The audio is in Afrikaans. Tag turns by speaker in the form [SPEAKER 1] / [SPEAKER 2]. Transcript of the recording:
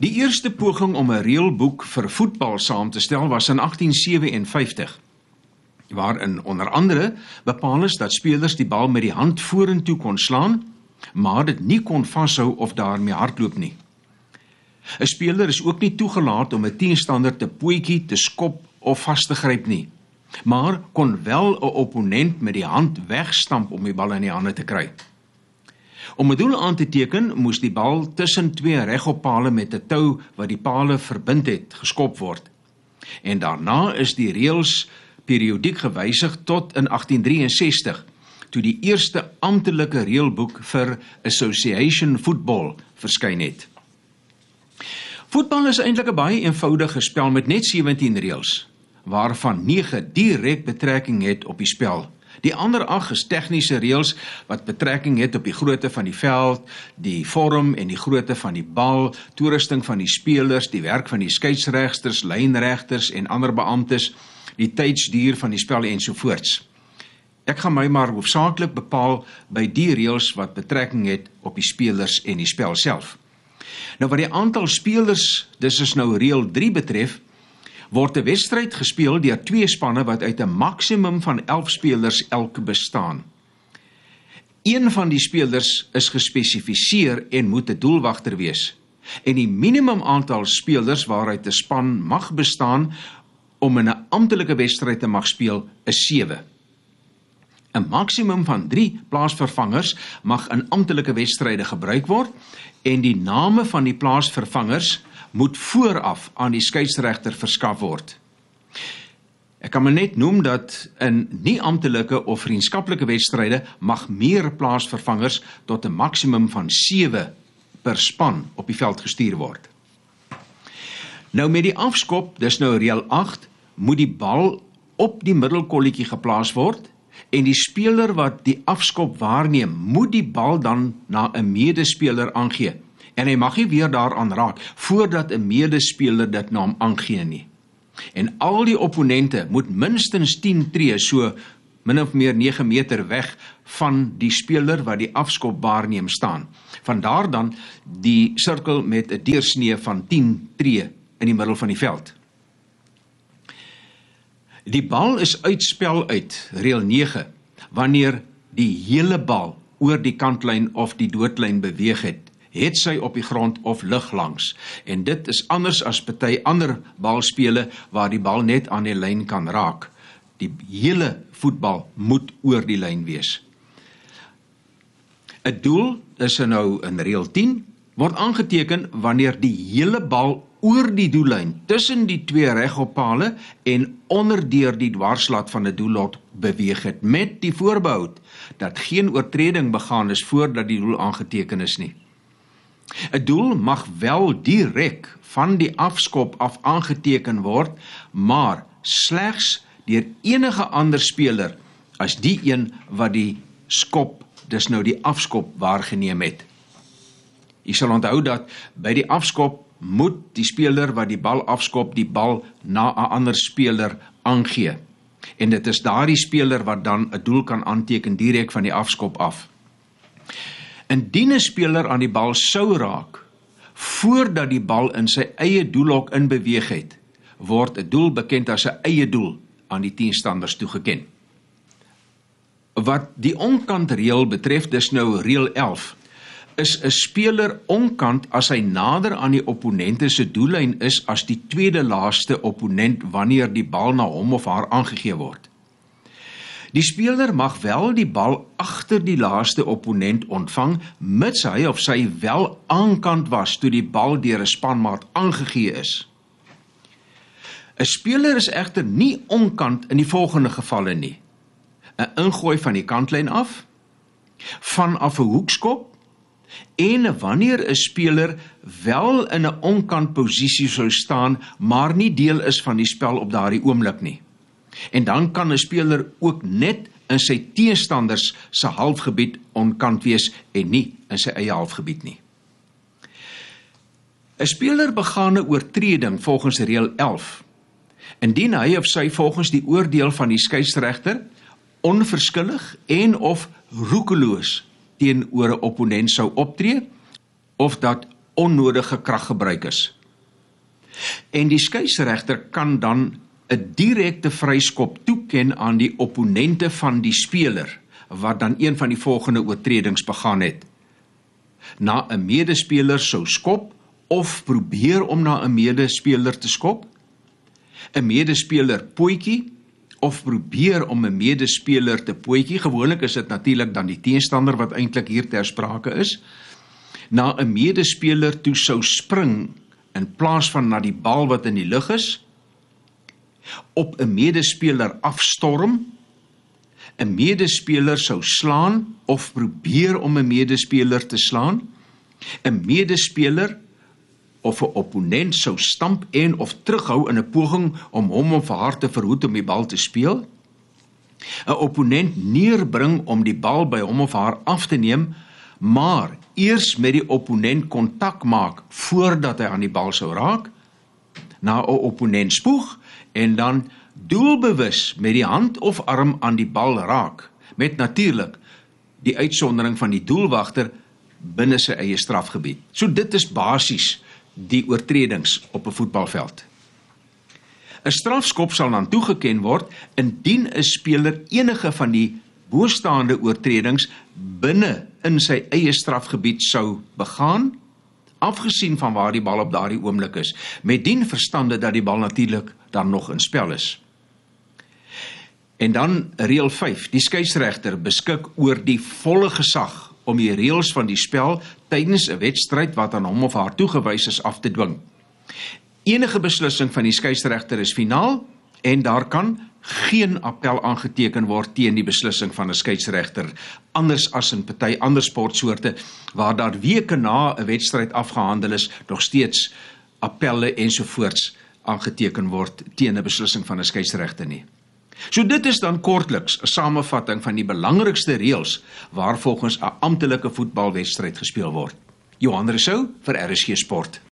[SPEAKER 1] Die eerste poging om 'n reëlboek vir voetbal saam te stel was in 1857 waarin onder andere bepaal is dat spelers die bal met die hand vorentoe kon slaan, maar dit nie kon vashou of daarmee hardloop nie. 'n Speler is ook nie toegelaat om 'n teenstander te pootjie, te skop of vas te gryp nie, maar kon wel 'n opponent met die hand wegstamp om die bal in die hande te kry. Om 'n doel aan te teken, moes die bal tussen twee regoppale met 'n tou wat die pale verbind het, geskop word. En daarna is die reëls periodiek gewysig tot in 1863 toe die eerste amptelike reëlboek vir Association Football verskyn het. Voetbal is eintlik 'n baie eenvoudige spel met net 17 reëls, waarvan 9 direk betrekking het op die spel. Die ander 8 is tegniese reëls wat betrekking het op die grootte van die veld, die vorm en die grootte van die bal, toerusting van die spelers, die werk van die skeieregters, lynregters en ander beamptes, die tydsduur van die spel ensovoorts. Ek gaan my maar hoofsaaklik bepaal by die reëls wat betrekking het op die spelers en die spel self. Nou wat die aantal spelers, dis is nou reël 3 betref, word 'n wedstryd gespeel deur twee spanne wat uit 'n maksimum van 11 spelers elk bestaan. Een van die spelers is gespesifiseer en moet 'n doelwagter wees. En die minimum aantal spelers waaruit 'n span mag bestaan om in 'n amptelike wedstryd te mag speel is 7. 'n Maksimum van 3 plaasvervangers mag in amptelike wedstryde gebruik word en die name van die plaasvervangers moet vooraf aan die skeieregter verskaf word. Ek kan maar net noem dat in nie amptelike of vriendskaplike wedstryde mag meer plaasvervangers tot 'n maksimum van 7 per span op die veld gestuur word. Nou met die afskop, dis nou reël 8, moet die bal op die middelkolletjie geplaas word en die speler wat die afskop waarneem, moet die bal dan na 'n medespeler aangee en hy mag nie weer daaraan raak voordat 'n medespeler dit na hom aangee nie. En al die opponente moet minstens 10 tree so min of meer 9 meter weg van die speler wat die afskop waarneem staan. Vandaar dan die sirkel met 'n deursnee van 10 tree in die middel van die veld. Die bal is uitspel uit reël 9 wanneer die hele bal oor die kantlyn of die doodlyn beweeg het het sy op die grond of lug langs. En dit is anders as party ander balspele waar die bal net aan die lyn kan raak. Die hele voetbal moet oor die lyn wees. 'n Doel is nou in reël 10 word aangeteken wanneer die hele bal oor die doellyn tussen die twee regoppale en onderdeur die dwarslaat van 'n doellot beweeg het met die voorbehou dat geen oortreding begaan is voordat die doel aangeteken is nie. 'n Doel mag wel direk van die afskop af aangeteken word, maar slegs deur enige ander speler as die een wat die skop, dis nou die afskop waargeneem het. Jy sal onthou dat by die afskop moet die speler wat die bal afskop die bal na 'n ander speler aangee. En dit is daardie speler wat dan 'n doel kan aanteken direk van die afskop af. Indien 'n speler aan die bal sou raak voordat die bal in sy eie doelhok inbeweeg het, word 'n doel bekend as 'n eie doel aan die teenstanders toegeken. Wat die onkant reël betref, dis nou reël 11, is 'n speler onkant as hy nader aan die opponente se doellyn is as die tweede laaste opponent wanneer die bal na hom of haar aangegee word. Die speler mag wel die bal agter die laaste opponent ontvang mits hy of sy wel aankant was toe die bal deur 'n spanmaat aangegee is. 'n Speler is egter nie onkant in die volgende gevalle nie: 'n ingooi van die kantlyn af, vanaf 'n hoekskop en wanneer 'n speler wel in 'n onkant posisie sou staan, maar nie deel is van die spel op daardie oomblik nie. En dan kan 'n speler ook net in sy teestanders se halfgebied onkant wees en nie in sy eie halfgebied nie. 'n Speler begaan 'n oortreding volgens reël 11. Indien hy of sy volgens die oordeel van die skeieregter onverskillig en of roekeloos teenoor 'n opponent sou optree of dat onnodige krag gebruik is. En die skeieregter kan dan 'n direkte vryskop toeken aan die opponente van die speler wat dan een van die volgende oortredings begaan het. Na 'n medespeler sou skop of probeer om na 'n medespeler te skop, 'n medespeler potjie of probeer om 'n medespeler te potjie. Gewoonlik is dit natuurlik dan die teenstander wat eintlik hier ter sprake is. Na 'n medespeler toe sou spring in plaas van na die bal wat in die lug is op 'n medespeler afstorm 'n medespeler sou slaan of probeer om 'n medespeler te slaan 'n medespeler of 'n opponent sou stamp en of terughou in 'n poging om hom of haar te verhoed om die bal te speel 'n opponent neerbring om die bal by hom of haar af te neem maar eers met die opponent kontak maak voordat hy aan die bal sou raak na 'n opponent spoeg en dan doelbewus met die hand of arm aan die bal raak met natuurlik die uitsondering van die doelwagter binne sy eie strafgebied. So dit is basies die oortredings op 'n voetbalveld. 'n Strafskop sal dan toegeken word indien 'n speler enige van die bostaande oortredings binne in sy eie strafgebied sou begaan afgesien van waar die bal op daardie oomblik is met dien verstande dat die bal natuurlik dan nog in spel is. En dan reël 5 die skeieregter beskik oor die volle gesag om die reëls van die spel tydens 'n wedstryd wat aan hom of haar toegewys is af te dwing. Enige beslissing van die skeieregter is finaal en daar kan geen appel aangeteken word teen die beslissing van 'n skeieregter anders as in party ander sportsoorte waar daar weke na 'n wedstryd afgehandel is nog steeds appelle ensovoorts aangeteken word teen 'n beslissing van 'n skeieregter nie. So dit is dan kortliks 'n samevatting van die belangrikste reëls waar volgens 'n amptelike voetbalwedstryd gespeel word. Johan Rousseau vir RSG Sport.